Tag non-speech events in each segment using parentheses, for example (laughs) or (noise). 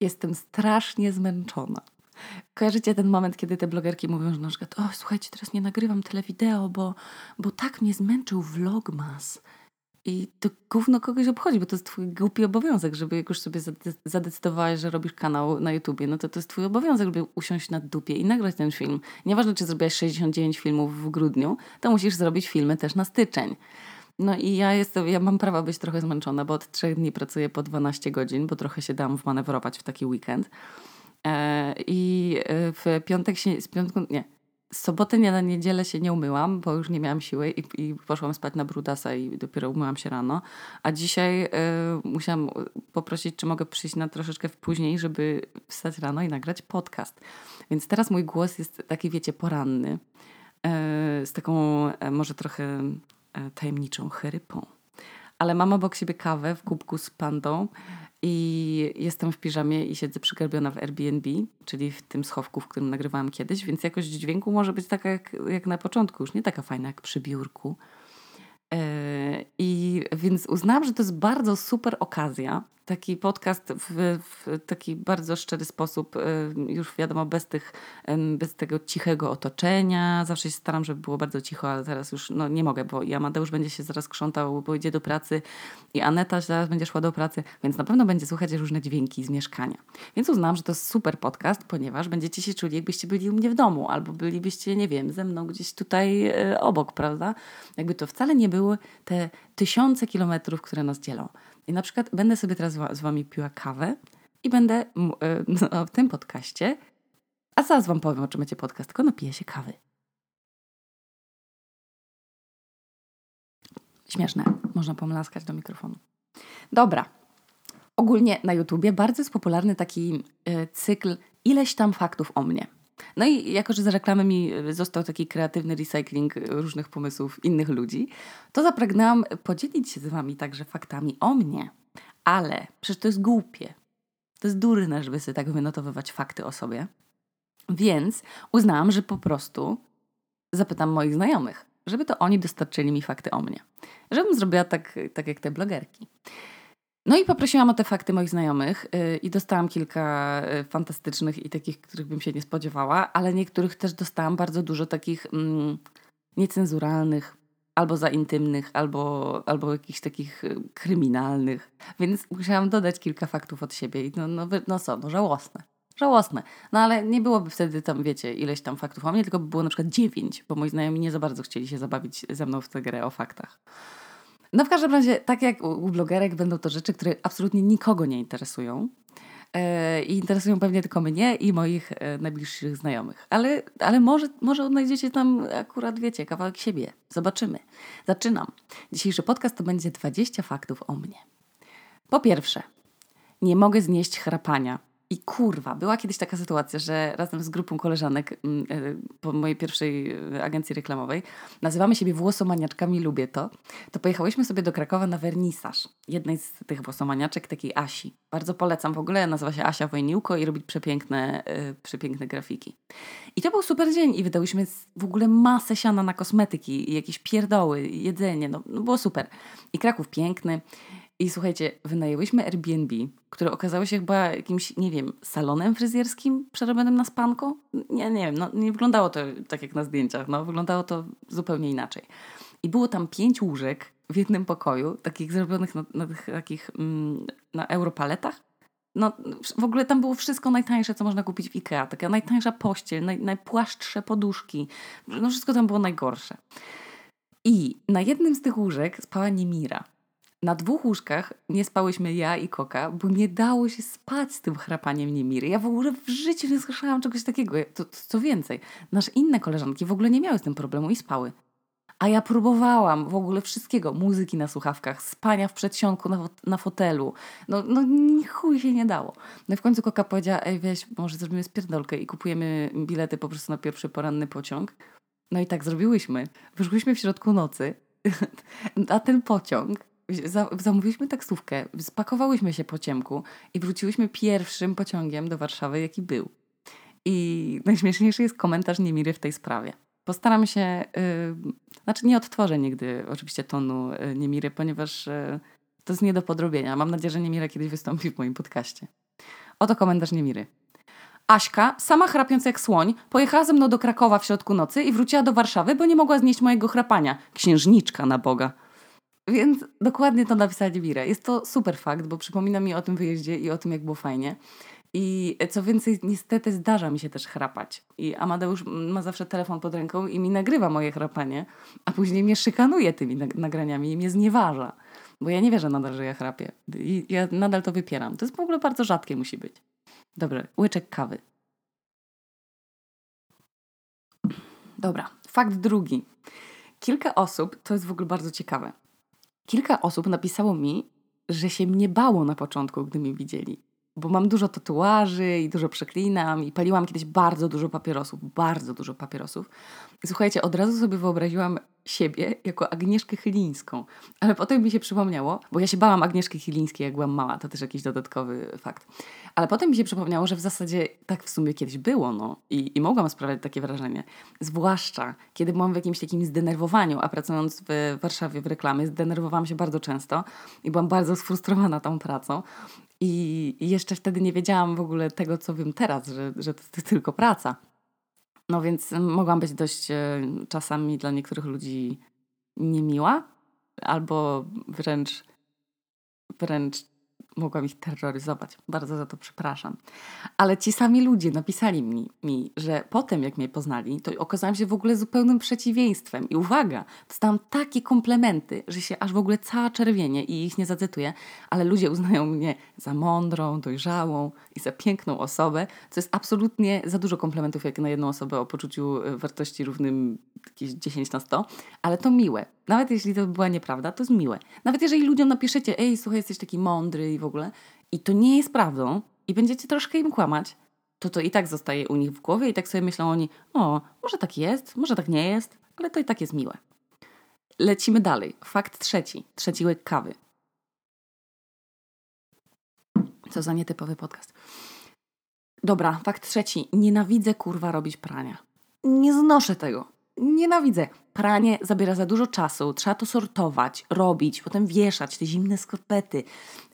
Jestem strasznie zmęczona. Kojarzycie ten moment, kiedy te blogerki mówią, że na przykład, o słuchajcie, teraz nie nagrywam tyle wideo, bo, bo tak mnie zmęczył vlogmas. I to gówno kogoś obchodzi, bo to jest twój głupi obowiązek, żeby jak już sobie zadecydowałeś, że robisz kanał na YouTubie, no to to jest twój obowiązek, żeby usiąść na dupie i nagrać ten film. Nieważne, czy zrobiłaś 69 filmów w grudniu, to musisz zrobić filmy też na styczeń. No i ja jestem, ja mam prawo być trochę zmęczona, bo od trzech dni pracuję po 12 godzin, bo trochę się dam wmanewrować w taki weekend. E, I e, w piątek się, z piątku, nie, sobotę nie na niedzielę się nie umyłam, bo już nie miałam siły i, i poszłam spać na brudasa i dopiero umyłam się rano. A dzisiaj y, musiałam poprosić, czy mogę przyjść na troszeczkę później, żeby wstać rano i nagrać podcast. Więc teraz mój głos jest taki, wiecie, poranny. Z taką może trochę tajemniczą chrypą. Ale mam obok siebie kawę w kubku z pandą i jestem w piżamie i siedzę przygarbiona w Airbnb, czyli w tym schowku, w którym nagrywałam kiedyś, więc jakość dźwięku może być taka jak, jak na początku, już nie taka fajna jak przy biurku. Yy, I więc uznałam, że to jest bardzo super okazja, taki podcast w, w, taki bardzo szczery sposób, y, już wiadomo, bez, tych, bez tego cichego otoczenia. Zawsze się staram, żeby było bardzo cicho, ale teraz już no, nie mogę, bo i Amadeusz będzie się zaraz krzątał, bo idzie do pracy i Aneta zaraz będzie szła do pracy, więc na pewno będzie słuchać różne dźwięki z mieszkania. Więc uznałam, że to jest super podcast, ponieważ będziecie się czuli, jakbyście byli u mnie w domu, albo bylibyście, nie wiem, ze mną gdzieś tutaj y, obok, prawda? Jakby to wcale nie były te tysiące kilometrów, które nas dzielą. I na przykład będę sobie teraz z Wami piła kawę i będę e, (laughs) no, w tym podcaście, a zaraz Wam powiem, o czym będzie podcast, tylko napiję się kawy. Śmieszne, można pomlaskać do mikrofonu. Dobra, ogólnie na YouTubie bardzo jest popularny taki e, cykl ileś tam faktów o mnie. No i jako, że za reklamę mi został taki kreatywny recycling różnych pomysłów innych ludzi, to zapragnęłam podzielić się z Wami także faktami o mnie. Ale przecież to jest głupie. To jest durne, żeby sobie tak wynotowywać fakty o sobie. Więc uznałam, że po prostu zapytam moich znajomych, żeby to oni dostarczyli mi fakty o mnie. Żebym zrobiła tak, tak jak te blogerki. No i poprosiłam o te fakty moich znajomych yy, i dostałam kilka yy, fantastycznych i takich, których bym się nie spodziewała, ale niektórych też dostałam bardzo dużo takich mm, niecenzuralnych, albo za intymnych, albo, albo jakichś takich y, kryminalnych. Więc musiałam dodać kilka faktów od siebie i no, no, no co, no żałosne. Żałosne. No ale nie byłoby wtedy tam, wiecie, ileś tam faktów o mnie, tylko by było na przykład dziewięć, bo moi znajomi nie za bardzo chcieli się zabawić ze mną w tę grę o faktach. No w każdym razie, tak jak u blogerek, będą to rzeczy, które absolutnie nikogo nie interesują. E, I interesują pewnie tylko mnie i moich e, najbliższych znajomych. Ale, ale może, może odnajdziecie tam akurat, wiecie, kawałek siebie. Zobaczymy. Zaczynam. Dzisiejszy podcast to będzie 20 faktów o mnie. Po pierwsze, nie mogę znieść chrapania. I kurwa, była kiedyś taka sytuacja, że razem z grupą koleżanek mm, e, po mojej pierwszej e, agencji reklamowej, nazywamy siebie włosomaniaczkami, lubię to, to pojechałyśmy sobie do Krakowa na wernisaż jednej z tych włosomaniaczek, takiej Asi. Bardzo polecam w ogóle, nazywa się Asia Wojniłko i robi przepiękne, yy, przepiękne grafiki. I to był super dzień i wydałyśmy w ogóle masę siana na kosmetyki jakieś pierdoły, jedzenie, no, no było super. I Kraków piękny. I słuchajcie, wynajęłyśmy Airbnb, które okazało się chyba jakimś, nie wiem, salonem fryzjerskim przerobionym na spanko. Nie, nie wiem, no, nie wyglądało to tak jak na zdjęciach, no, wyglądało to zupełnie inaczej. I było tam pięć łóżek w jednym pokoju, takich zrobionych na, na takich mm, na europaletach. No, w ogóle tam było wszystko najtańsze, co można kupić w Ikea. Taka najtańsza pościel, naj, najpłaszczsze poduszki. No wszystko tam było najgorsze. I na jednym z tych łóżek spała Niemira. Na dwóch łóżkach nie spałyśmy ja i Koka, bo nie dało się spać z tym chrapaniem Niemiry. Ja w ogóle w życiu nie słyszałam czegoś takiego. To, to, co więcej, nasze inne koleżanki w ogóle nie miały z tym problemu i spały. A ja próbowałam w ogóle wszystkiego. Muzyki na słuchawkach, spania w przedsionku na, na fotelu. No, no chuj się nie dało. No i w końcu Koka powiedziała, ej weź, może zrobimy spierdolkę i kupujemy bilety po prostu na pierwszy poranny pociąg. No i tak zrobiłyśmy. Wyszłyśmy w środku nocy (laughs) na ten pociąg zamówiliśmy taksówkę, spakowałyśmy się po ciemku i wróciłyśmy pierwszym pociągiem do Warszawy, jaki był. I najśmieszniejszy jest komentarz Niemiry w tej sprawie. Postaram się, yy, znaczy nie odtworzę nigdy oczywiście tonu yy, Niemiry, ponieważ yy, to jest nie do podrobienia. Mam nadzieję, że Niemira kiedyś wystąpi w moim podcaście. Oto komentarz Niemiry. Aśka, sama chrapiąc jak słoń, pojechała ze mną do Krakowa w środku nocy i wróciła do Warszawy, bo nie mogła znieść mojego chrapania. Księżniczka na Boga. Więc dokładnie to napisała Niemira. Jest to super fakt, bo przypomina mi o tym wyjeździe i o tym, jak było fajnie. I co więcej, niestety zdarza mi się też chrapać. I Amadeusz ma zawsze telefon pod ręką i mi nagrywa moje chrapanie, a później mnie szykanuje tymi nagraniami i mnie znieważa. Bo ja nie wierzę nadal, że ja chrapię. I ja nadal to wypieram. To jest w ogóle bardzo rzadkie musi być. Dobra, łyczek kawy. Dobra, fakt drugi. Kilka osób, to jest w ogóle bardzo ciekawe. Kilka osób napisało mi, że się mnie bało na początku, gdy mnie widzieli bo mam dużo tatuaży i dużo przeklinam i paliłam kiedyś bardzo dużo papierosów, bardzo dużo papierosów. Słuchajcie, od razu sobie wyobraziłam siebie jako Agnieszkę Chylińską. Ale potem mi się przypomniało, bo ja się bałam Agnieszki Chylińskiej, jak byłam mała, to też jakiś dodatkowy fakt. Ale potem mi się przypomniało, że w zasadzie tak w sumie kiedyś było, no. I, i mogłam sprawiać takie wrażenie. Zwłaszcza, kiedy byłam w jakimś takim zdenerwowaniu, a pracując w Warszawie w reklamie, zdenerwowałam się bardzo często i byłam bardzo sfrustrowana tą pracą. I jeszcze wtedy nie wiedziałam w ogóle tego, co wiem teraz, że, że to, to tylko praca. No więc mogłam być dość e, czasami dla niektórych ludzi niemiła, albo wręcz, wręcz mogłam ich terroryzować. Bardzo za to przepraszam. Ale ci sami ludzie napisali mi, mi, że potem jak mnie poznali, to okazałam się w ogóle zupełnym przeciwieństwem. I uwaga, dostałam takie komplementy, że się aż w ogóle cała czerwienie i ich nie zacytuję, ale ludzie uznają mnie za mądrą, dojrzałą i za piękną osobę, co jest absolutnie za dużo komplementów jak na jedną osobę o poczuciu wartości równym jakieś 10 na 100, ale to miłe. Nawet jeśli to była nieprawda, to jest miłe. Nawet jeżeli ludziom napiszecie, ej, słuchaj, jesteś taki mądry i w ogóle, i to nie jest prawdą, i będziecie troszkę im kłamać, to to i tak zostaje u nich w głowie i tak sobie myślą oni, o, może tak jest, może tak nie jest, ale to i tak jest miłe. Lecimy dalej. Fakt trzeci. Trzeci łyk kawy. Co za nietypowy podcast. Dobra, fakt trzeci. Nienawidzę kurwa robić prania. Nie znoszę tego nienawidzę. Pranie zabiera za dużo czasu, trzeba to sortować, robić, potem wieszać te zimne skarpety.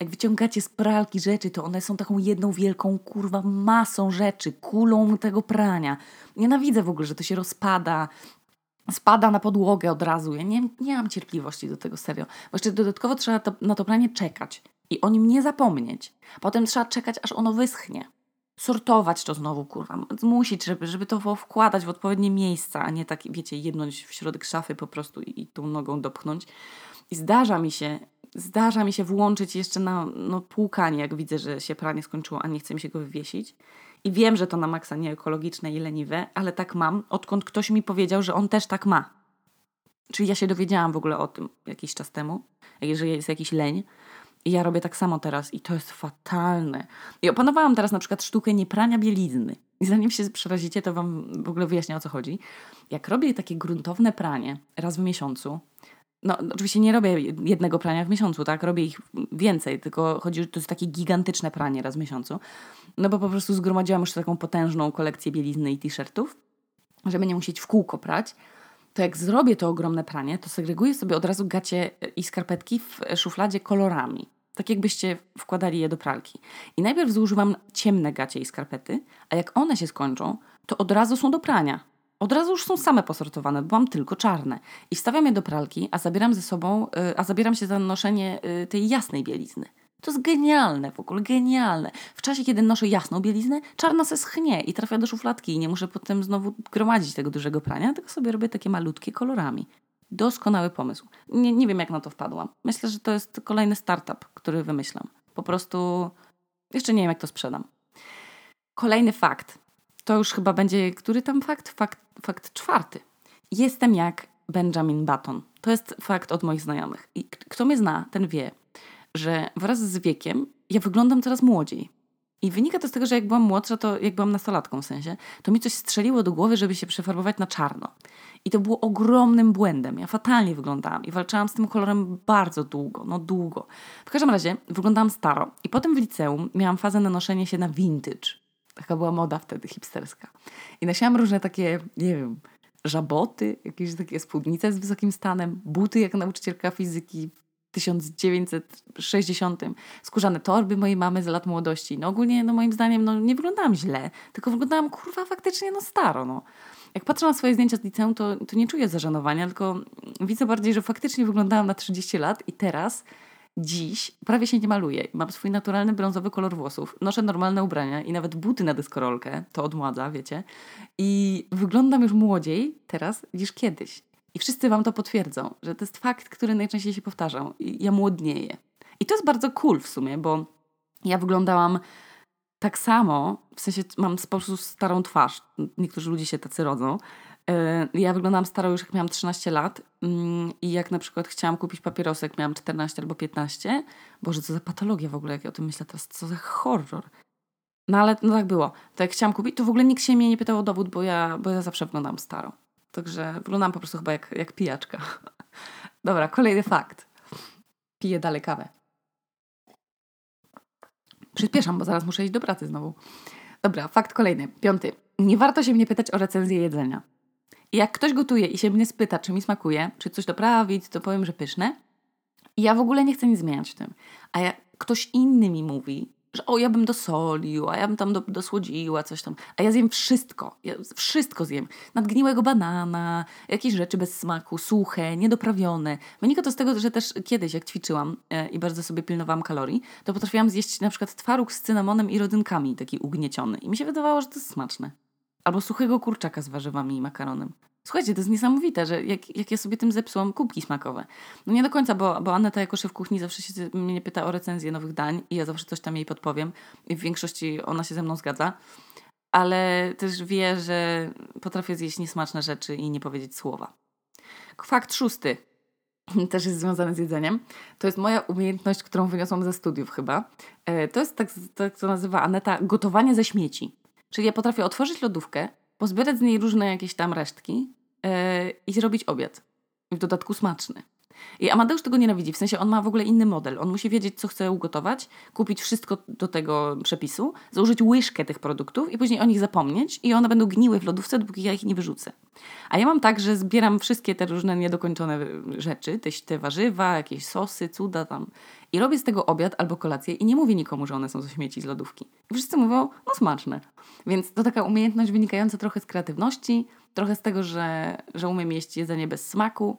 Jak wyciągacie z pralki rzeczy, to one są taką jedną wielką kurwa masą rzeczy, kulą tego prania. Nienawidzę w ogóle, że to się rozpada, spada na podłogę od razu. Ja nie, nie mam cierpliwości do tego, serio. Bo jeszcze dodatkowo trzeba to, na to pranie czekać i o nim nie zapomnieć. Potem trzeba czekać, aż ono wyschnie sortować to znowu, kurwa, zmusić, żeby, żeby to wkładać w odpowiednie miejsca, a nie tak, wiecie, jednąć w środek szafy po prostu i, i tą nogą dopchnąć. I zdarza mi się, zdarza mi się włączyć jeszcze na no, płukanie, jak widzę, że się pranie skończyło, a nie chcę mi się go wywiesić. I wiem, że to na maksa nieekologiczne i leniwe, ale tak mam, odkąd ktoś mi powiedział, że on też tak ma. Czyli ja się dowiedziałam w ogóle o tym jakiś czas temu, że jest jakiś leń, i ja robię tak samo teraz i to jest fatalne. I opanowałam teraz na przykład sztukę nieprania bielizny. I zanim się przerazicie, to Wam w ogóle wyjaśnię o co chodzi. Jak robię takie gruntowne pranie raz w miesiącu, no oczywiście nie robię jednego prania w miesiącu, tak? Robię ich więcej, tylko chodzi, że to jest takie gigantyczne pranie raz w miesiącu. No bo po prostu zgromadziłam już taką potężną kolekcję bielizny i t-shirtów, żeby nie musieć w kółko prać to jak zrobię to ogromne pranie, to segreguję sobie od razu gacie i skarpetki w szufladzie kolorami. Tak jakbyście wkładali je do pralki. I najpierw zużywam ciemne gacie i skarpety, a jak one się skończą, to od razu są do prania. Od razu już są same posortowane, bo mam tylko czarne. I wstawiam je do pralki, a zabieram ze sobą, y, a zabieram się za noszenie y, tej jasnej bielizny. To jest genialne w ogóle, genialne. W czasie, kiedy noszę jasną bieliznę, czarna se schnie i trafia do szufladki i nie muszę potem znowu gromadzić tego dużego prania, tylko sobie robię takie malutkie kolorami. Doskonały pomysł. Nie, nie wiem, jak na to wpadłam. Myślę, że to jest kolejny startup, który wymyślam. Po prostu jeszcze nie wiem, jak to sprzedam. Kolejny fakt. To już chyba będzie, który tam fakt? Fakt, fakt czwarty. Jestem jak Benjamin Button. To jest fakt od moich znajomych. I kto mnie zna, ten wie, że wraz z wiekiem ja wyglądam coraz młodziej. I wynika to z tego, że jak byłam młodsza, to jak byłam nastolatką w sensie, to mi coś strzeliło do głowy, żeby się przefarbować na czarno. I to było ogromnym błędem. Ja fatalnie wyglądałam i walczyłam z tym kolorem bardzo długo, no długo. W każdym razie wyglądałam staro. I potem w liceum miałam fazę na noszenie się na vintage. Taka była moda wtedy hipsterska. I nosiłam różne takie, nie wiem, żaboty, jakieś takie spódnice z wysokim stanem, buty jak nauczycielka fizyki 1960. Skórzane torby mojej mamy z lat młodości. No ogólnie, no moim zdaniem, no nie wyglądałam źle, tylko wyglądałam kurwa faktycznie no staro, no. Jak patrzę na swoje zdjęcia z liceum, to, to nie czuję zażenowania, tylko widzę bardziej, że faktycznie wyglądałam na 30 lat i teraz dziś prawie się nie maluję. Mam swój naturalny brązowy kolor włosów, noszę normalne ubrania i nawet buty na deskorolkę, to odmładza, wiecie. I wyglądam już młodziej teraz niż kiedyś. I wszyscy Wam to potwierdzą, że to jest fakt, który najczęściej się powtarza. Ja młodnieję. I to jest bardzo cool w sumie, bo ja wyglądałam tak samo, w sensie mam po prostu starą twarz. Niektórzy ludzie się tacy rodzą. E, ja wyglądałam staro już jak miałam 13 lat mm, i jak na przykład chciałam kupić papierosek, miałam 14 albo 15. Boże, co za patologia w ogóle, jak ja o tym myślę teraz, co za horror. No ale no tak było. To jak chciałam kupić, to w ogóle nikt się mnie nie pytał o dowód, bo ja, bo ja zawsze wyglądam staro. Także wyglądam po prostu chyba jak, jak pijaczka. (laughs) Dobra, kolejny fakt. Piję dalej kawę. Przyspieszam, bo zaraz muszę iść do pracy znowu. Dobra, fakt kolejny, piąty. Nie warto się mnie pytać o recenzję jedzenia. jak ktoś gotuje i się mnie spyta, czy mi smakuje, czy coś doprawić, to powiem, że pyszne. I ja w ogóle nie chcę nic zmieniać w tym. A jak ktoś inny mi mówi, że o, ja bym dosolił, a ja bym tam do, dosłodziła coś tam. A ja zjem wszystko. Ja wszystko zjem. Nadgniłego banana, jakieś rzeczy bez smaku, suche, niedoprawione. Wynika to z tego, że też kiedyś, jak ćwiczyłam e, i bardzo sobie pilnowałam kalorii, to potrafiłam zjeść na przykład twaróg z cynamonem i rodynkami, taki ugnieciony. I mi się wydawało, że to jest smaczne. Albo suchego kurczaka z warzywami i makaronem. Słuchajcie, to jest niesamowite, że jak, jak ja sobie tym zepsułam kubki smakowe. No nie do końca, bo, bo Aneta jako szef kuchni zawsze się mnie pyta o recenzję nowych dań i ja zawsze coś tam jej podpowiem i w większości ona się ze mną zgadza. Ale też wie, że potrafię zjeść niesmaczne rzeczy i nie powiedzieć słowa. Fakt szósty (laughs) też jest związany z jedzeniem. To jest moja umiejętność, którą wyniosłam ze studiów chyba. E, to jest tak, tak co nazywa Aneta gotowanie ze śmieci. Czyli ja potrafię otworzyć lodówkę, pozbierać z niej różne jakieś tam resztki yy, i zrobić obiad. W dodatku smaczny. I Amadeusz tego nienawidzi, w sensie on ma w ogóle inny model. On musi wiedzieć, co chce ugotować, kupić wszystko do tego przepisu, założyć łyżkę tych produktów i później o nich zapomnieć i one będą gniły w lodówce, dopóki ja ich nie wyrzucę. A ja mam tak, że zbieram wszystkie te różne niedokończone rzeczy, te, te warzywa, jakieś sosy, cuda tam i robię z tego obiad albo kolację i nie mówię nikomu, że one są ze śmieci z lodówki. I wszyscy mówią, no smaczne. Więc to taka umiejętność wynikająca trochę z kreatywności, trochę z tego, że, że umiem jeść jedzenie bez smaku,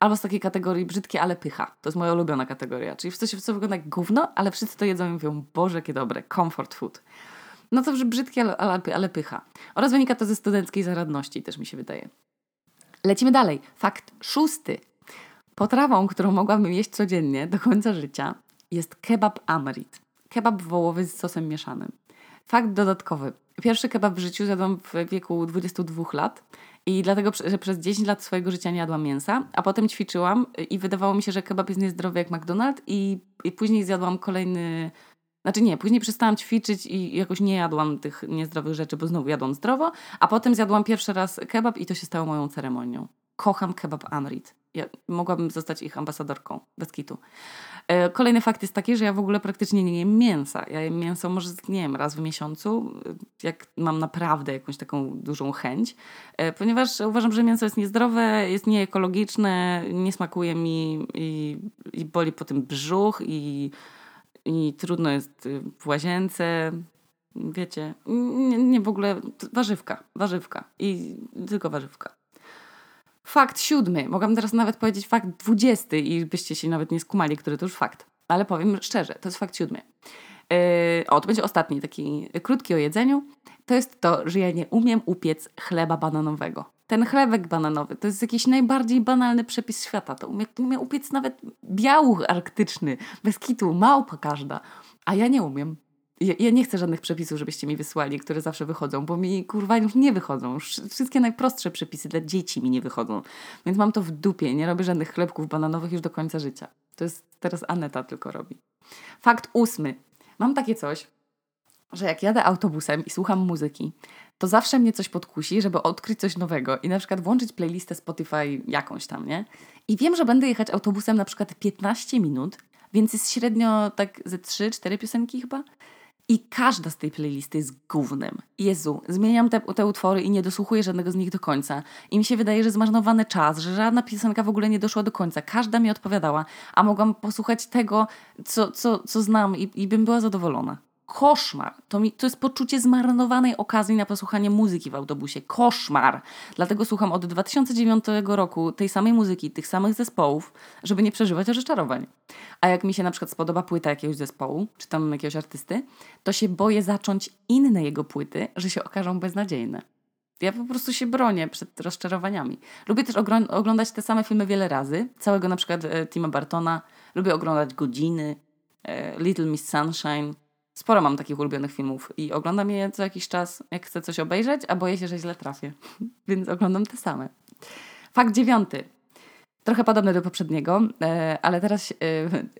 albo z takiej kategorii brzydkie, ale pycha. To jest moja ulubiona kategoria. Czyli w coś, w co wygląda jak gówno, ale wszyscy to jedzą i mówią, Boże, jakie dobre, comfort food. No to, brzydkie, ale, ale, ale pycha. Oraz wynika to ze studenckiej zaradności, też mi się wydaje. Lecimy dalej. Fakt szósty. Potrawą, którą mogłabym jeść codziennie do końca życia jest kebab amrit. Kebab wołowy z sosem mieszanym. Fakt dodatkowy. Pierwszy kebab w życiu zjadłam w wieku 22 lat i dlatego, że przez 10 lat swojego życia nie jadłam mięsa, a potem ćwiczyłam i wydawało mi się, że kebab jest niezdrowy jak McDonald's i, i później zjadłam kolejny... Znaczy nie, później przestałam ćwiczyć i jakoś nie jadłam tych niezdrowych rzeczy, bo znowu jadłam zdrowo, a potem zjadłam pierwszy raz kebab i to się stało moją ceremonią. Kocham kebab Amrit. Ja mogłabym zostać ich ambasadorką, bez kitu. E, kolejny fakt jest taki, że ja w ogóle praktycznie nie jem mięsa. Ja jem mięso może, nie wiem, raz w miesiącu, jak mam naprawdę jakąś taką dużą chęć, e, ponieważ uważam, że mięso jest niezdrowe, jest nieekologiczne, nie smakuje mi i, i boli po tym brzuch i, i trudno jest w łazience. Wiecie, nie, nie w ogóle, warzywka, warzywka i tylko warzywka. Fakt siódmy. Mogłam teraz nawet powiedzieć fakt dwudziesty i byście się nawet nie skumali, który to już fakt. Ale powiem szczerze, to jest fakt siódmy. Yy, o, to będzie ostatni, taki krótki o jedzeniu. To jest to, że ja nie umiem upiec chleba bananowego. Ten chlebek bananowy to jest jakiś najbardziej banalny przepis świata. To umie, umie upiec nawet białuch arktyczny, bez kitu, małpa każda. A ja nie umiem. Ja, ja, nie chcę żadnych przepisów, żebyście mi wysłali, które zawsze wychodzą, bo mi kurwa już nie wychodzą. Wszystkie najprostsze przepisy dla dzieci mi nie wychodzą. Więc mam to w dupie. Nie robię żadnych chlebków bananowych już do końca życia. To jest teraz Aneta tylko robi. Fakt ósmy. Mam takie coś, że jak jadę autobusem i słucham muzyki, to zawsze mnie coś podkusi, żeby odkryć coś nowego i na przykład włączyć playlistę Spotify jakąś tam, nie? I wiem, że będę jechać autobusem na przykład 15 minut, więc jest średnio tak ze 3-4 piosenki chyba. I każda z tej playlisty jest gównem. Jezu, zmieniam te, te utwory i nie dosłuchuję żadnego z nich do końca. I mi się wydaje, że zmarnowany czas, że żadna piosenka w ogóle nie doszła do końca. Każda mi odpowiadała, a mogłam posłuchać tego, co, co, co znam i, i bym była zadowolona koszmar. To, mi, to jest poczucie zmarnowanej okazji na posłuchanie muzyki w autobusie. Koszmar. Dlatego słucham od 2009 roku tej samej muzyki, tych samych zespołów, żeby nie przeżywać rozczarowań. A jak mi się na przykład spodoba płyta jakiegoś zespołu, czy tam jakiegoś artysty, to się boję zacząć inne jego płyty, że się okażą beznadziejne. Ja po prostu się bronię przed rozczarowaniami. Lubię też oglądać te same filmy wiele razy. Całego na przykład e, Tima Bartona. Lubię oglądać Godziny, e, Little Miss Sunshine, Sporo mam takich ulubionych filmów i oglądam je co jakiś czas, jak chcę coś obejrzeć, a boję się, że źle trafię. (laughs) Więc oglądam te same. Fakt dziewiąty. Trochę podobny do poprzedniego, e, ale teraz e,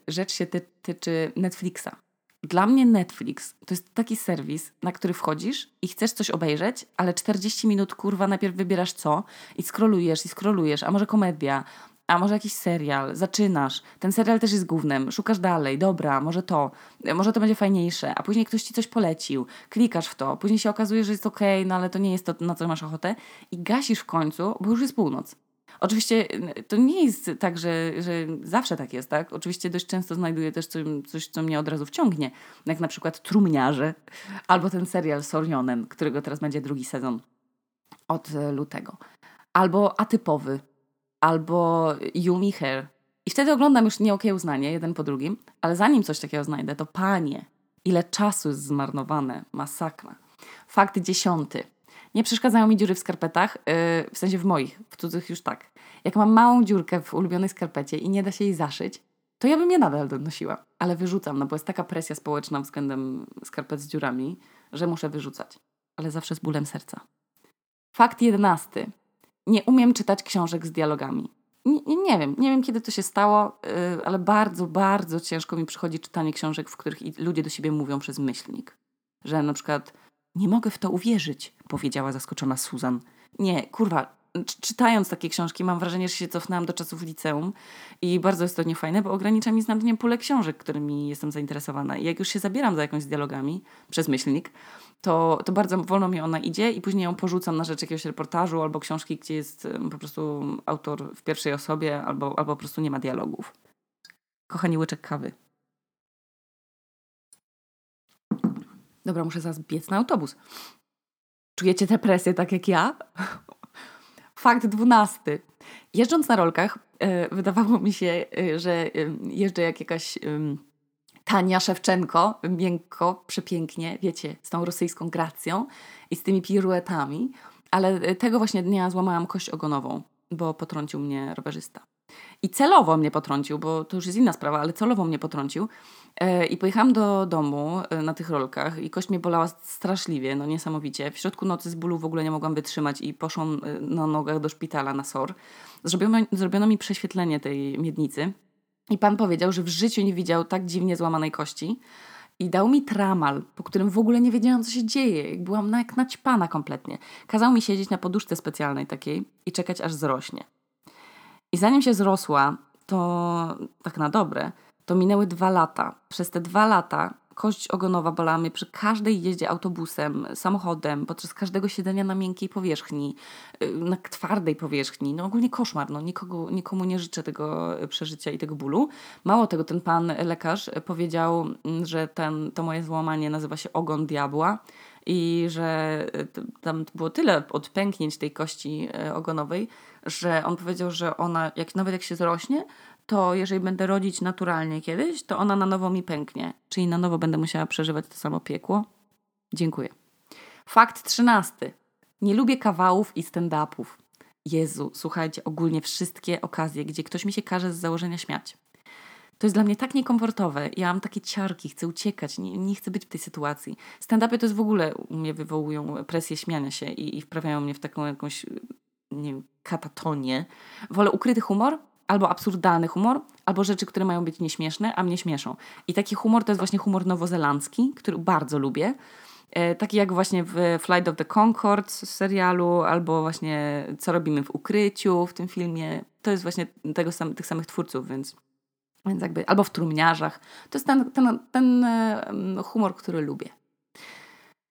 rzecz się ty tyczy Netflixa. Dla mnie Netflix to jest taki serwis, na który wchodzisz i chcesz coś obejrzeć, ale 40 minut kurwa najpierw wybierasz co i scrollujesz i scrollujesz, a może komedia, a może jakiś serial, zaczynasz, ten serial też jest głównym, szukasz dalej, dobra, może to, może to będzie fajniejsze, a później ktoś ci coś polecił, klikasz w to, później się okazuje, że jest okej, okay, no ale to nie jest to, na co masz ochotę. I gasisz w końcu, bo już jest północ. Oczywiście to nie jest tak, że, że zawsze tak jest, tak? Oczywiście dość często znajduję też coś, coś, co mnie od razu wciągnie, jak na przykład Trumniarze (laughs) albo ten serial Sorionen, którego teraz będzie drugi sezon od lutego. Albo Atypowy, albo Yumi Hair. I wtedy oglądam już nieokiełznanie, jeden po drugim, ale zanim coś takiego znajdę, to panie, ile czasu jest zmarnowane, masakra. Fakt dziesiąty. Nie przeszkadzają mi dziury w skarpetach, yy, w sensie w moich, w cudzych już tak. Jak mam małą dziurkę w ulubionej skarpecie i nie da się jej zaszyć, to ja bym je nadal donosiła, ale wyrzucam, no bo jest taka presja społeczna względem skarpet z dziurami, że muszę wyrzucać, ale zawsze z bólem serca. Fakt jedenasty. Nie umiem czytać książek z dialogami. Nie, nie, wiem, nie wiem kiedy to się stało, yy, ale bardzo, bardzo ciężko mi przychodzi czytanie książek, w których ludzie do siebie mówią przez myślnik. Że na przykład nie mogę w to uwierzyć, powiedziała zaskoczona Susan. Nie, kurwa, czytając takie książki mam wrażenie, że się cofnęłam do czasów liceum i bardzo jest to niefajne, bo ogranicza mi znacznie pulę książek, którymi jestem zainteresowana. I jak już się zabieram za jakąś dialogami przez myślnik, to, to bardzo wolno mi ona idzie i później ją porzucam na rzecz jakiegoś reportażu albo książki, gdzie jest po prostu autor w pierwszej osobie albo, albo po prostu nie ma dialogów. Kochani, łyczek kawy. Dobra, muszę zaraz biec na autobus. Czujecie tę presję tak jak ja? Fakt dwunasty. Jeżdżąc na rolkach, yy, wydawało mi się, yy, że yy, jeżdżę jak jakaś Tania Szewczenko, miękko, przepięknie, wiecie, z tą rosyjską gracją i z tymi piruetami, ale tego właśnie dnia złamałam kość ogonową, bo potrącił mnie rowerzysta. I celowo mnie potrącił, bo to już jest inna sprawa, ale celowo mnie potrącił. E, I pojechałam do domu e, na tych rolkach i kość mnie bolała straszliwie, no niesamowicie. W środku nocy z bólu w ogóle nie mogłam wytrzymać i poszłam e, na nogach do szpitala na SOR. Zrobiono, zrobiono mi prześwietlenie tej miednicy i pan powiedział, że w życiu nie widział tak dziwnie złamanej kości. I dał mi tramal, po którym w ogóle nie wiedziałam, co się dzieje. Byłam na, jak naćpana kompletnie. Kazał mi siedzieć na poduszce specjalnej takiej i czekać, aż zrośnie. I zanim się zrosła, to tak na dobre, to minęły dwa lata. Przez te dwa lata kość ogonowa bolała mnie przy każdej jeździe autobusem, samochodem, podczas każdego siedzenia na miękkiej powierzchni, y, na twardej powierzchni. No ogólnie koszmar, no nikogo, nikomu nie życzę tego przeżycia i tego bólu. Mało tego, ten pan lekarz powiedział, mm, że ten, to moje złamanie nazywa się ogon diabła i że y, tam było tyle odpęknięć tej kości y, ogonowej, że on powiedział, że ona, jak, nawet jak się zrośnie, to jeżeli będę rodzić naturalnie kiedyś, to ona na nowo mi pęknie. Czyli na nowo będę musiała przeżywać to samo piekło. Dziękuję. Fakt trzynasty. Nie lubię kawałów i stand-upów. Jezu, słuchajcie, ogólnie wszystkie okazje, gdzie ktoś mi się każe z założenia śmiać. To jest dla mnie tak niekomfortowe. Ja mam takie ciarki, chcę uciekać, nie, nie chcę być w tej sytuacji. Stand-upy to jest w ogóle u mnie wywołują presję śmiania się i, i wprawiają mnie w taką jakąś nie wiem, katatonię. Wolę ukryty humor, albo absurdalny humor, albo rzeczy, które mają być nieśmieszne, a mnie śmieszą. I taki humor to jest właśnie humor nowozelandzki, który bardzo lubię. E, taki jak właśnie w Flight of the Concords serialu, albo właśnie Co robimy w ukryciu w tym filmie. To jest właśnie tego sam, tych samych twórców, więc Więc jakby, albo w trumniarzach. To jest ten, ten, ten humor, który lubię.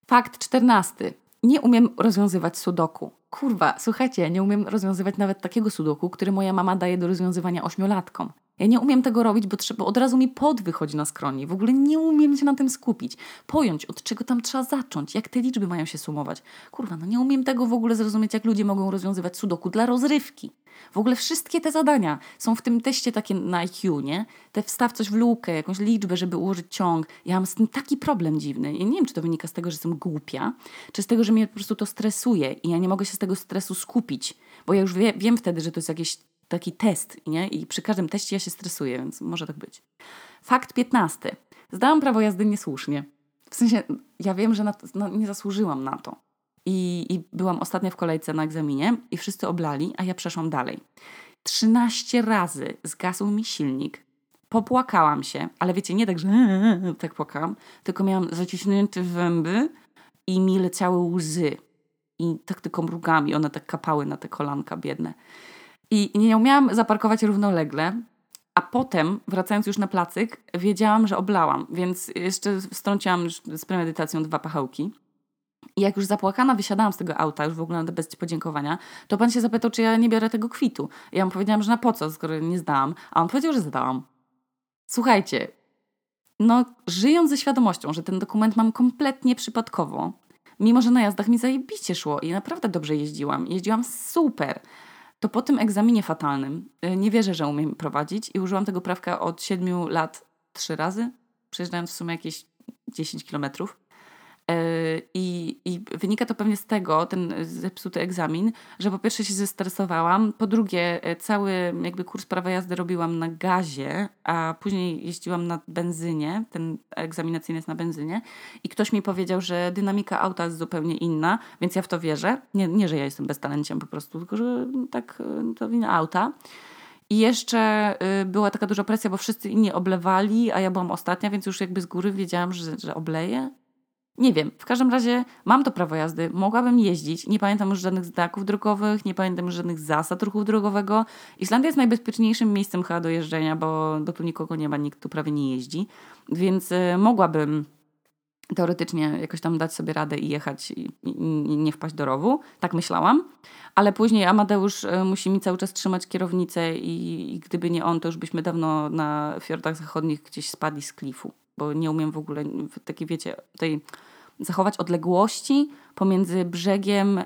Fakt czternasty. Nie umiem rozwiązywać sudoku. Kurwa, słuchajcie, nie umiem rozwiązywać nawet takiego sudoku, który moja mama daje do rozwiązywania ośmiolatkom. Ja nie umiem tego robić, bo, trzeba, od razu mi pod wychodzi na skroni. W ogóle nie umiem się na tym skupić. Pojąć, od czego tam trzeba zacząć, jak te liczby mają się sumować. Kurwa, no nie umiem tego w ogóle zrozumieć, jak ludzie mogą rozwiązywać sudoku dla rozrywki. W ogóle wszystkie te zadania są w tym teście takie na IQ, nie? Te wstaw coś w lukę, jakąś liczbę, żeby ułożyć ciąg. Ja mam z tym taki problem dziwny. Ja nie wiem, czy to wynika z tego, że jestem głupia, czy z tego, że mnie po prostu to stresuje i ja nie mogę się z tego stresu skupić, bo ja już wie, wiem wtedy, że to jest jakiś taki test, nie? I przy każdym teście ja się stresuję, więc może tak być. Fakt 15. Zdałam prawo jazdy niesłusznie. W sensie, ja wiem, że to, no, nie zasłużyłam na to. I, I byłam ostatnia w kolejce na egzaminie i wszyscy oblali, a ja przeszłam dalej. 13 razy zgasł mi silnik. Popłakałam się, ale wiecie, nie tak, że (laughs) tak płakałam, tylko miałam zaciśnięte zęby i mi leciały łzy. I tak tylko mrugami, one tak kapały na te kolanka biedne. I nie umiałam zaparkować równolegle, a potem, wracając już na placyk, wiedziałam, że oblałam, więc jeszcze strąciłam już z premedytacją dwa pachełki. I jak już zapłakana wysiadałam z tego auta, już w ogóle bez podziękowania, to pan się zapytał, czy ja nie biorę tego kwitu. Ja mu powiedziałam, że na po co, skoro nie zdałam. A on powiedział, że zdałam. Słuchajcie, no żyjąc ze świadomością, że ten dokument mam kompletnie przypadkowo, mimo że na jazdach mi zajebiście szło i naprawdę dobrze jeździłam, jeździłam super, to po tym egzaminie fatalnym y, nie wierzę, że umiem prowadzić i użyłam tego prawka od 7 lat trzy razy, przejeżdżając w sumie jakieś 10 kilometrów. E, I, I wynika to pewnie z tego, ten zepsuty egzamin, że po pierwsze się zestresowałam, po drugie e, cały jakby kurs prawa jazdy robiłam na gazie, a później jeździłam na benzynie, ten egzaminacyjny jest na benzynie i ktoś mi powiedział, że dynamika auta jest zupełnie inna, więc ja w to wierzę. Nie, nie że ja jestem beztalenciem po prostu, tylko że tak e, to wina auta. I jeszcze była taka duża presja, bo wszyscy inni oblewali, a ja byłam ostatnia, więc już jakby z góry wiedziałam, że, że obleję. Nie wiem, w każdym razie mam to prawo jazdy, mogłabym jeździć, nie pamiętam już żadnych znaków drogowych, nie pamiętam już żadnych zasad ruchu drogowego. Islandia jest najbezpieczniejszym miejscem chyba do jeżdżenia, bo, bo tu nikogo nie ma, nikt tu prawie nie jeździ, więc y, mogłabym teoretycznie jakoś tam dać sobie radę i jechać i, nie wpaść do rowu. Tak myślałam. Ale później Amadeusz y, musi mi cały czas trzymać kierownicę i, i gdyby nie on, to już byśmy dawno na fiordach zachodnich gdzieś spadli z klifu bo nie umiem w ogóle, takie wiecie, tej zachować odległości pomiędzy brzegiem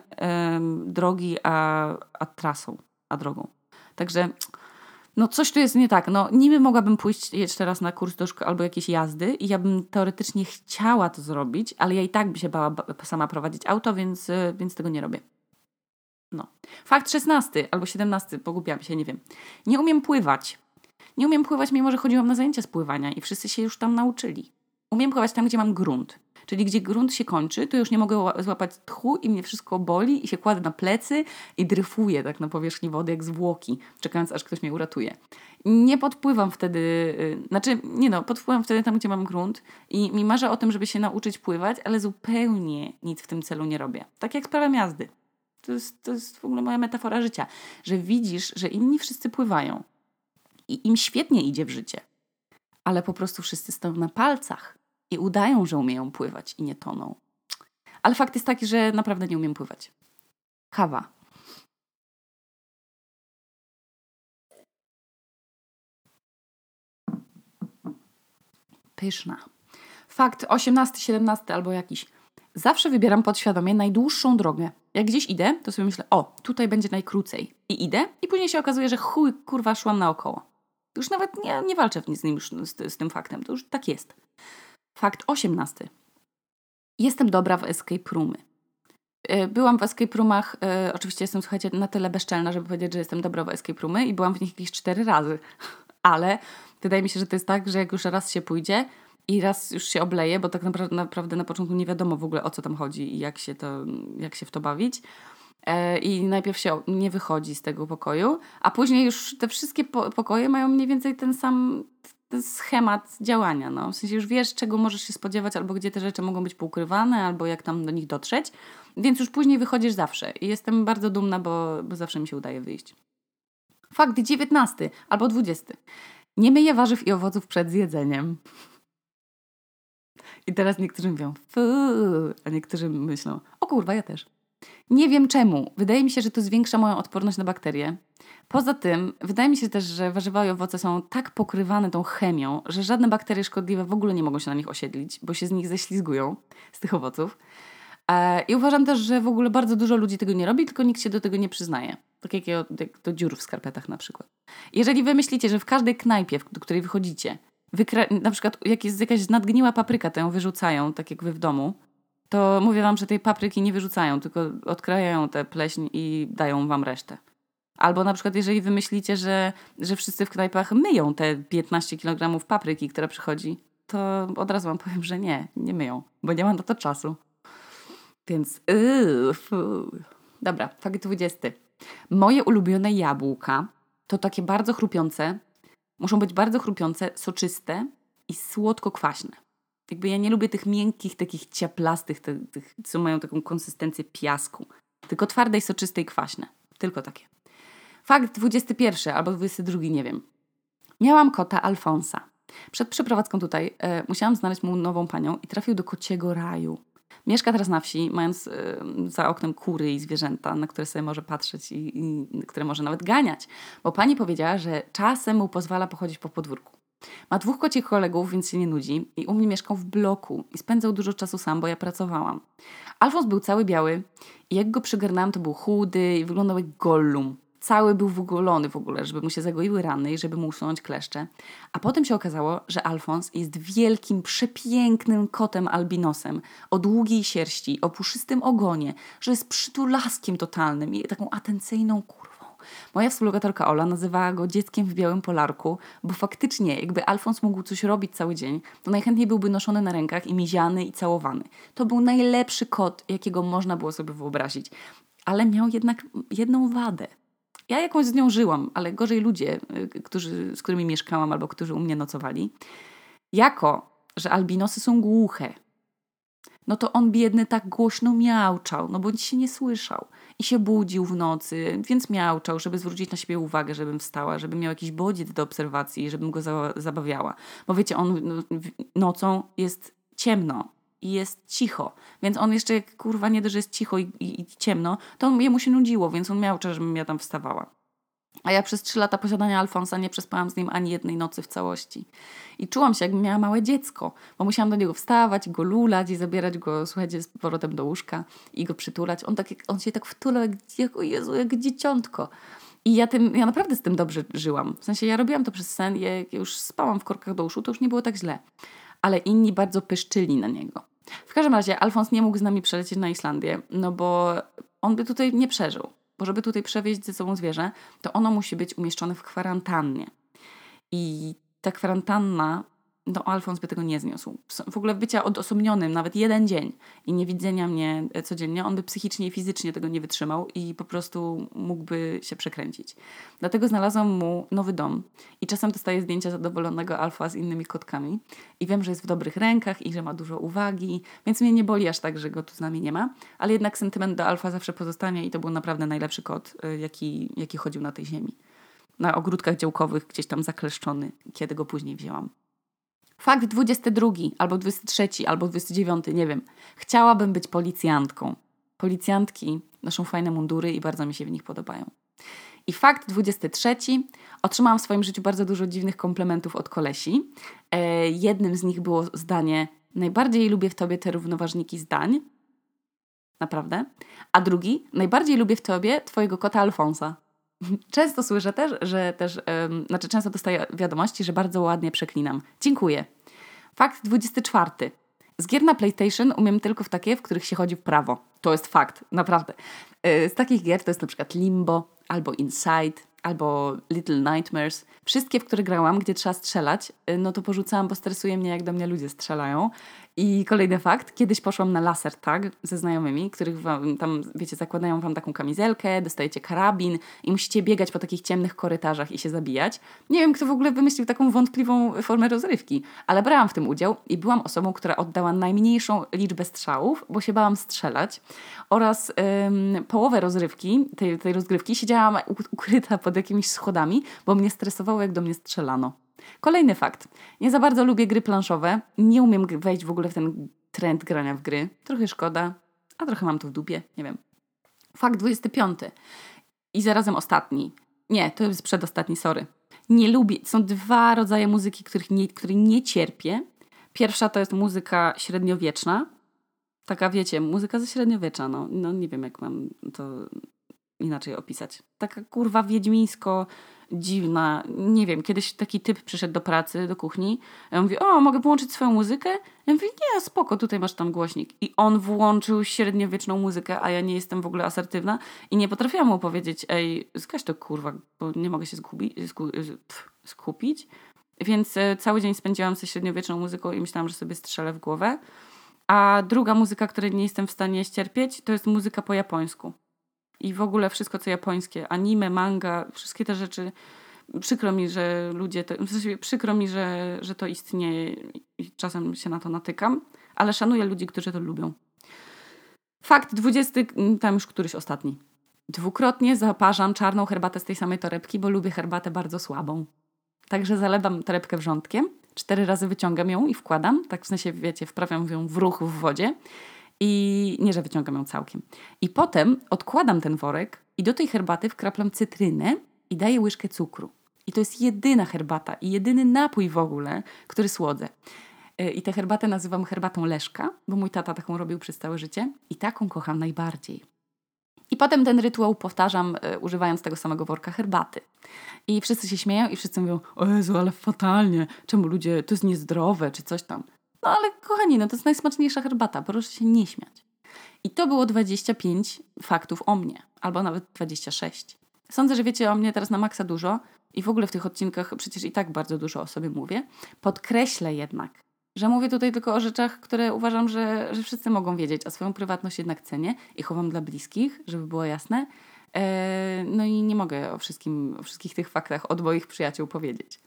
drogi a, a trasą, a drogą. Także no coś tu jest nie tak. No niby mogłabym pójść jeszcze raz na kurs do szkoły albo jakieś jazdy i ja bym teoretycznie chciała to zrobić, ale ja i tak by się bała sama prowadzić auto, więc, e, więc tego nie robię. No. Fakt 16 albo 17, pogubiłam się, nie wiem. Nie umiem pływać. Nie umiem pływać, mimo że chodziłam na zajęcia z pływania i wszyscy się już tam nauczyli. Umiem pływać tam, gdzie mam grunt. Czyli gdzie grunt się kończy, to już nie mogę złapać tchu i mnie wszystko boli i się kładę na plecy i dryfuję tak na powierzchni wody jak zwłoki, czekając aż ktoś mnie uratuje. Nie podpływam wtedy, yy, znaczy nie no, podpływam wtedy tam, gdzie mam grunt i mi marzę o tym, żeby się nauczyć pływać, ale zupełnie nic w tym celu nie robię. Tak jak z prawem jazdy. To jest, to jest w ogóle moja metafora życia, że widzisz, że inni wszyscy pływają, i im świetnie idzie w życie. Ale po prostu wszyscy stoją na palcach i udają, że umieją pływać i nie toną. Ale fakt jest taki, że naprawdę nie umiem pływać. Kawa. Pyszna. Fakt 18, 17 albo jakiś. Zawsze wybieram podświadomie najdłuższą drogę. Jak gdzieś idę, to sobie myślę, o, tutaj będzie najkrócej. I idę, i później się okazuje, że chuj, kurwa, szłam naokoło. Już nawet nie, nie walczę z nim z, z tym faktem. To już tak jest. Fakt osiemnasty. Jestem dobra w escape roomy. E, byłam w escape roomach, e, oczywiście jestem, słuchajcie, na tyle bezczelna, żeby powiedzieć, że jestem dobra w escape roomy i byłam w nich jakieś cztery razy. (laughs) Ale wydaje mi się, że to jest tak, że jak już raz się pójdzie i raz już się obleje, bo tak naprawdę, naprawdę na początku nie wiadomo w ogóle o co tam chodzi i jak się, to, jak się w to bawić, E, i najpierw się nie wychodzi z tego pokoju, a później już te wszystkie pokoje mają mniej więcej ten sam schemat działania. No. W sensie już wiesz, czego możesz się spodziewać, albo gdzie te rzeczy mogą być poukrywane, albo jak tam do nich dotrzeć, więc już później wychodzisz zawsze. I jestem bardzo dumna, bo, bo zawsze mi się udaje wyjść. Fakt 19 albo 20. Nie myję warzyw i owoców przed zjedzeniem. I teraz niektórzy mówią, a niektórzy myślą, o kurwa, ja też. Nie wiem czemu. Wydaje mi się, że to zwiększa moją odporność na bakterie. Poza tym, wydaje mi się też, że warzywa i owoce są tak pokrywane tą chemią, że żadne bakterie szkodliwe w ogóle nie mogą się na nich osiedlić, bo się z nich ześlizgują, z tych owoców. E, I uważam też, że w ogóle bardzo dużo ludzi tego nie robi, tylko nikt się do tego nie przyznaje. Tak jak, do dziur w skarpetach na przykład. Jeżeli wy myślicie, że w każdej knajpie, do której wychodzicie, na przykład jak jest jakaś nadgniła papryka, to ją wyrzucają, tak jak wy w domu, to mówię wam, że tej papryki nie wyrzucają, tylko odkrajają tę pleśń i dają wam resztę. Albo na przykład, jeżeli wymyślicie, że, że wszyscy w knajpach myją te 15 kg papryki, która przychodzi, to od razu wam powiem, że nie, nie myją, bo nie mam na to czasu. Więc yy, Dobra, fakt 20. Moje ulubione jabłka to takie bardzo chrupiące, muszą być bardzo chrupiące, soczyste i słodko-kwaśne. Jakby ja nie lubię tych miękkich, takich ciaplastych, tych, tych, co mają taką konsystencję piasku. Tylko twarde i soczyste i kwaśne. Tylko takie. Fakt 21 albo 22, nie wiem. Miałam kota Alfonsa. Przed przeprowadzką tutaj e, musiałam znaleźć mu nową panią i trafił do kociego raju. Mieszka teraz na wsi, mając y, za oknem kury i zwierzęta, na które sobie może patrzeć i, i które może nawet ganiać, bo pani powiedziała, że czasem mu pozwala pochodzić po podwórku. Ma dwóch kocich kolegów, więc się nie nudzi i u mnie mieszkał w bloku i spędzał dużo czasu sam, bo ja pracowałam. Alfons był cały biały i jak go przygarnęłam, to był chudy i wyglądał jak gollum. Cały był wygolony w ogóle, żeby mu się zagoiły rany i żeby mu usunąć kleszcze. A potem się okazało, że Alfons jest wielkim, przepięknym kotem albinosem o długiej sierści, o puszystym ogonie, że jest przytulaskiem totalnym i taką atencyjną. Moja współlokatorka Ola nazywała go dzieckiem w białym polarku, bo faktycznie, jakby Alfons mógł coś robić cały dzień, to najchętniej byłby noszony na rękach i miziany i całowany. To był najlepszy kot, jakiego można było sobie wyobrazić. Ale miał jednak jedną wadę – ja jakąś z nią żyłam, ale gorzej ludzie, y, którzy, z którymi mieszkałam albo którzy u mnie nocowali. Jako, że albinosy są głuche, no to on biedny tak głośno miałczał, no bo nic się nie słyszał. I się budził w nocy, więc miałczał, żeby zwrócić na siebie uwagę, żebym wstała, żeby miał jakiś bodziec do obserwacji, żebym go za zabawiała. Bo wiecie, on no, nocą jest ciemno, i jest cicho. Więc on jeszcze, kurwa nie dość, że jest cicho i, i, i ciemno, to on, jemu się nudziło, więc on miał czas, żebym ja tam wstawała. A ja przez trzy lata posiadania Alfonsa nie przespałam z nim ani jednej nocy w całości. I czułam się, jakbym miała małe dziecko, bo musiałam do niego wstawać, go lulać i zabierać go, słuchajcie, z powrotem do łóżka i go przytulać. On, tak, on się tak wtulał, jak, jak, Jezu, jak dzieciątko. I ja, tym, ja naprawdę z tym dobrze żyłam. W sensie ja robiłam to przez sen, jak już spałam w korkach do uszu, to już nie było tak źle. Ale inni bardzo pyszczyli na niego. W każdym razie Alfons nie mógł z nami przelecieć na Islandię, no bo on by tutaj nie przeżył. Bo żeby tutaj przewieźć ze sobą zwierzę, to ono musi być umieszczone w kwarantannie. I ta kwarantanna no Alfons by tego nie zniósł. W ogóle bycia odosobnionym nawet jeden dzień i nie widzenia mnie e, codziennie, on by psychicznie i fizycznie tego nie wytrzymał i po prostu mógłby się przekręcić. Dlatego znalazłam mu nowy dom i czasem dostaję zdjęcia zadowolonego Alfa z innymi kotkami i wiem, że jest w dobrych rękach i że ma dużo uwagi, więc mnie nie boli aż tak, że go tu z nami nie ma, ale jednak sentyment do Alfa zawsze pozostanie i to był naprawdę najlepszy kot, e, jaki, jaki chodził na tej ziemi. Na ogródkach działkowych, gdzieś tam zakleszczony, kiedy go później wzięłam. Fakt 22, albo 23, albo 29, nie wiem. Chciałabym być policjantką. Policjantki noszą fajne mundury i bardzo mi się w nich podobają. I fakt 23. Otrzymałam w swoim życiu bardzo dużo dziwnych komplementów od kolesi. E, jednym z nich było zdanie: Najbardziej lubię w tobie te równoważniki zdań. Naprawdę. A drugi: Najbardziej lubię w tobie twojego kota Alfonsa. Często słyszę też, że też, um, znaczy często dostaję wiadomości, że bardzo ładnie przeklinam. Dziękuję. Fakt 24. Z gier na PlayStation umiem tylko w takie, w których się chodzi w prawo. To jest fakt, naprawdę. E, z takich gier to jest na przykład Limbo, albo Inside, albo Little Nightmares. Wszystkie, w które grałam, gdzie trzeba strzelać, e, no to porzucałam, bo stresuje mnie, jak do mnie ludzie strzelają. I kolejny fakt, kiedyś poszłam na laser tag ze znajomymi, których wam, tam, wiecie, zakładają wam taką kamizelkę, dostajecie karabin i musicie biegać po takich ciemnych korytarzach i się zabijać. Nie wiem, kto w ogóle wymyślił taką wątpliwą formę rozrywki, ale brałam w tym udział i byłam osobą, która oddała najmniejszą liczbę strzałów, bo się bałam strzelać oraz ym, połowę rozrywki, tej, tej rozgrywki siedziałam ukryta pod jakimiś schodami, bo mnie stresowało, jak do mnie strzelano. Kolejny fakt. Nie za bardzo lubię gry planszowe. Nie umiem wejść w ogóle w ten trend grania w gry. Trochę szkoda, a trochę mam to w dupie. Nie wiem. Fakt 25. I zarazem ostatni. Nie, to jest przedostatni, sorry. Nie lubię. Są dwa rodzaje muzyki, których nie, której nie cierpię. Pierwsza to jest muzyka średniowieczna. Taka, wiecie, muzyka ze średniowiecza. No, no nie wiem, jak mam to inaczej opisać. Taka kurwa wiedźmińsko dziwna. Nie wiem, kiedyś taki typ przyszedł do pracy, do kuchni. Ja mówię, o, mogę włączyć swoją muzykę? Ja mówię, nie, spoko, tutaj masz tam głośnik. I on włączył średniowieczną muzykę, a ja nie jestem w ogóle asertywna i nie potrafiłam mu powiedzieć, ej, zgaś to kurwa, bo nie mogę się zgubi, zgu, skupić. Więc e, cały dzień spędziłam ze średniowieczną muzyką i myślałam, że sobie strzelę w głowę. A druga muzyka, której nie jestem w stanie ścierpieć, to jest muzyka po japońsku i w ogóle wszystko, co japońskie, anime, manga, wszystkie te rzeczy. Przykro mi, że ludzie, to, w sensie przykro mi, że, że to istnieje i czasem się na to natykam, ale szanuję ludzi, którzy to lubią. Fakt 20, tam już któryś ostatni. Dwukrotnie zaparzam czarną herbatę z tej samej torebki, bo lubię herbatę bardzo słabą. Także zalewam torebkę wrzątkiem, cztery razy wyciągam ją i wkładam, tak w sensie, wiecie, wprawiam ją w ruch w wodzie i nie, że wyciągam ją całkiem. I potem odkładam ten worek i do tej herbaty wkraplam cytrynę i daję łyżkę cukru. I to jest jedyna herbata i jedyny napój w ogóle, który słodzę. E, I tę herbatę nazywam herbatą Leszka, bo mój tata taką robił przez całe życie i taką kocham najbardziej. I potem ten rytuał powtarzam, y, używając tego samego worka herbaty. I wszyscy się śmieją i wszyscy mówią, o Jezu, ale fatalnie, czemu ludzie, to jest niezdrowe, czy coś tam. No ale kochani, no to jest najsmaczniejsza herbata, proszę się nie śmiać. I to było 25 faktów o mnie, albo nawet 26. Sądzę, że wiecie o mnie teraz na maksa dużo i w ogóle w tych odcinkach przecież i tak bardzo dużo o sobie mówię. Podkreślę jednak, że mówię tutaj tylko o rzeczach, które uważam, że, że wszyscy mogą wiedzieć, a swoją prywatność jednak cenię i chowam dla bliskich, żeby było jasne. Eee, no i nie mogę o, wszystkim, o wszystkich tych faktach od moich przyjaciół powiedzieć.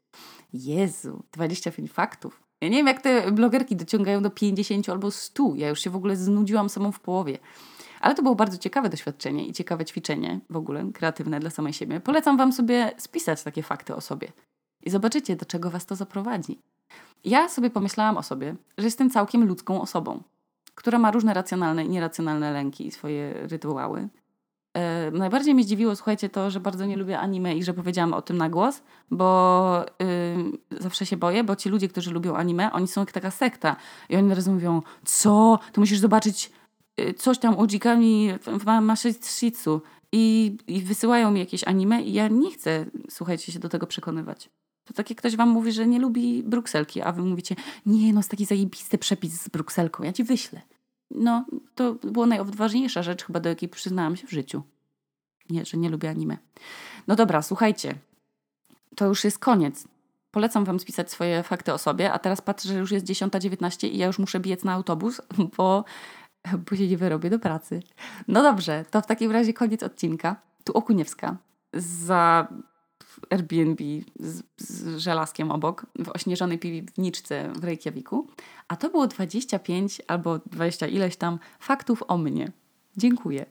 Jezu, 25 faktów. Ja nie wiem, jak te blogerki dociągają do 50 albo 100. Ja już się w ogóle znudziłam samą w połowie. Ale to było bardzo ciekawe doświadczenie i ciekawe ćwiczenie w ogóle, kreatywne dla samej siebie. Polecam Wam sobie spisać takie fakty o sobie i zobaczycie, do czego Was to zaprowadzi. Ja sobie pomyślałam o sobie, że jestem całkiem ludzką osobą, która ma różne racjonalne i nieracjonalne lęki i swoje rytuały. E, najbardziej mnie zdziwiło, słuchajcie, to, że bardzo nie lubię anime i że powiedziałam o tym na głos, bo yy, zawsze się boję, bo ci ludzie, którzy lubią anime, oni są jak taka sekta. I oni teraz mówią, co? To musisz zobaczyć yy, coś tam u Jikami w Mashitsu. I, I wysyłają mi jakieś anime i ja nie chcę, słuchajcie, się do tego przekonywać. To tak jak ktoś wam mówi, że nie lubi brukselki, a wy mówicie, nie, no jest taki zajebisty przepis z brukselką, ja ci wyślę no, to była najodważniejsza rzecz chyba, do jakiej przyznałam się w życiu. Nie, że nie lubię anime. No dobra, słuchajcie. To już jest koniec. Polecam Wam spisać swoje fakty o sobie, a teraz patrzę, że już jest 10.19 i ja już muszę biec na autobus, (laughs) bo, się nie wyrobię do pracy. No dobrze, to w takim razie koniec odcinka. Tu Okuniewska. Za Airbnb z, z żelazkiem obok, w ośnieżonej piwniczce w Reykjaviku. A to było 25 albo 20 ileś tam faktów o mnie. Dziękuję.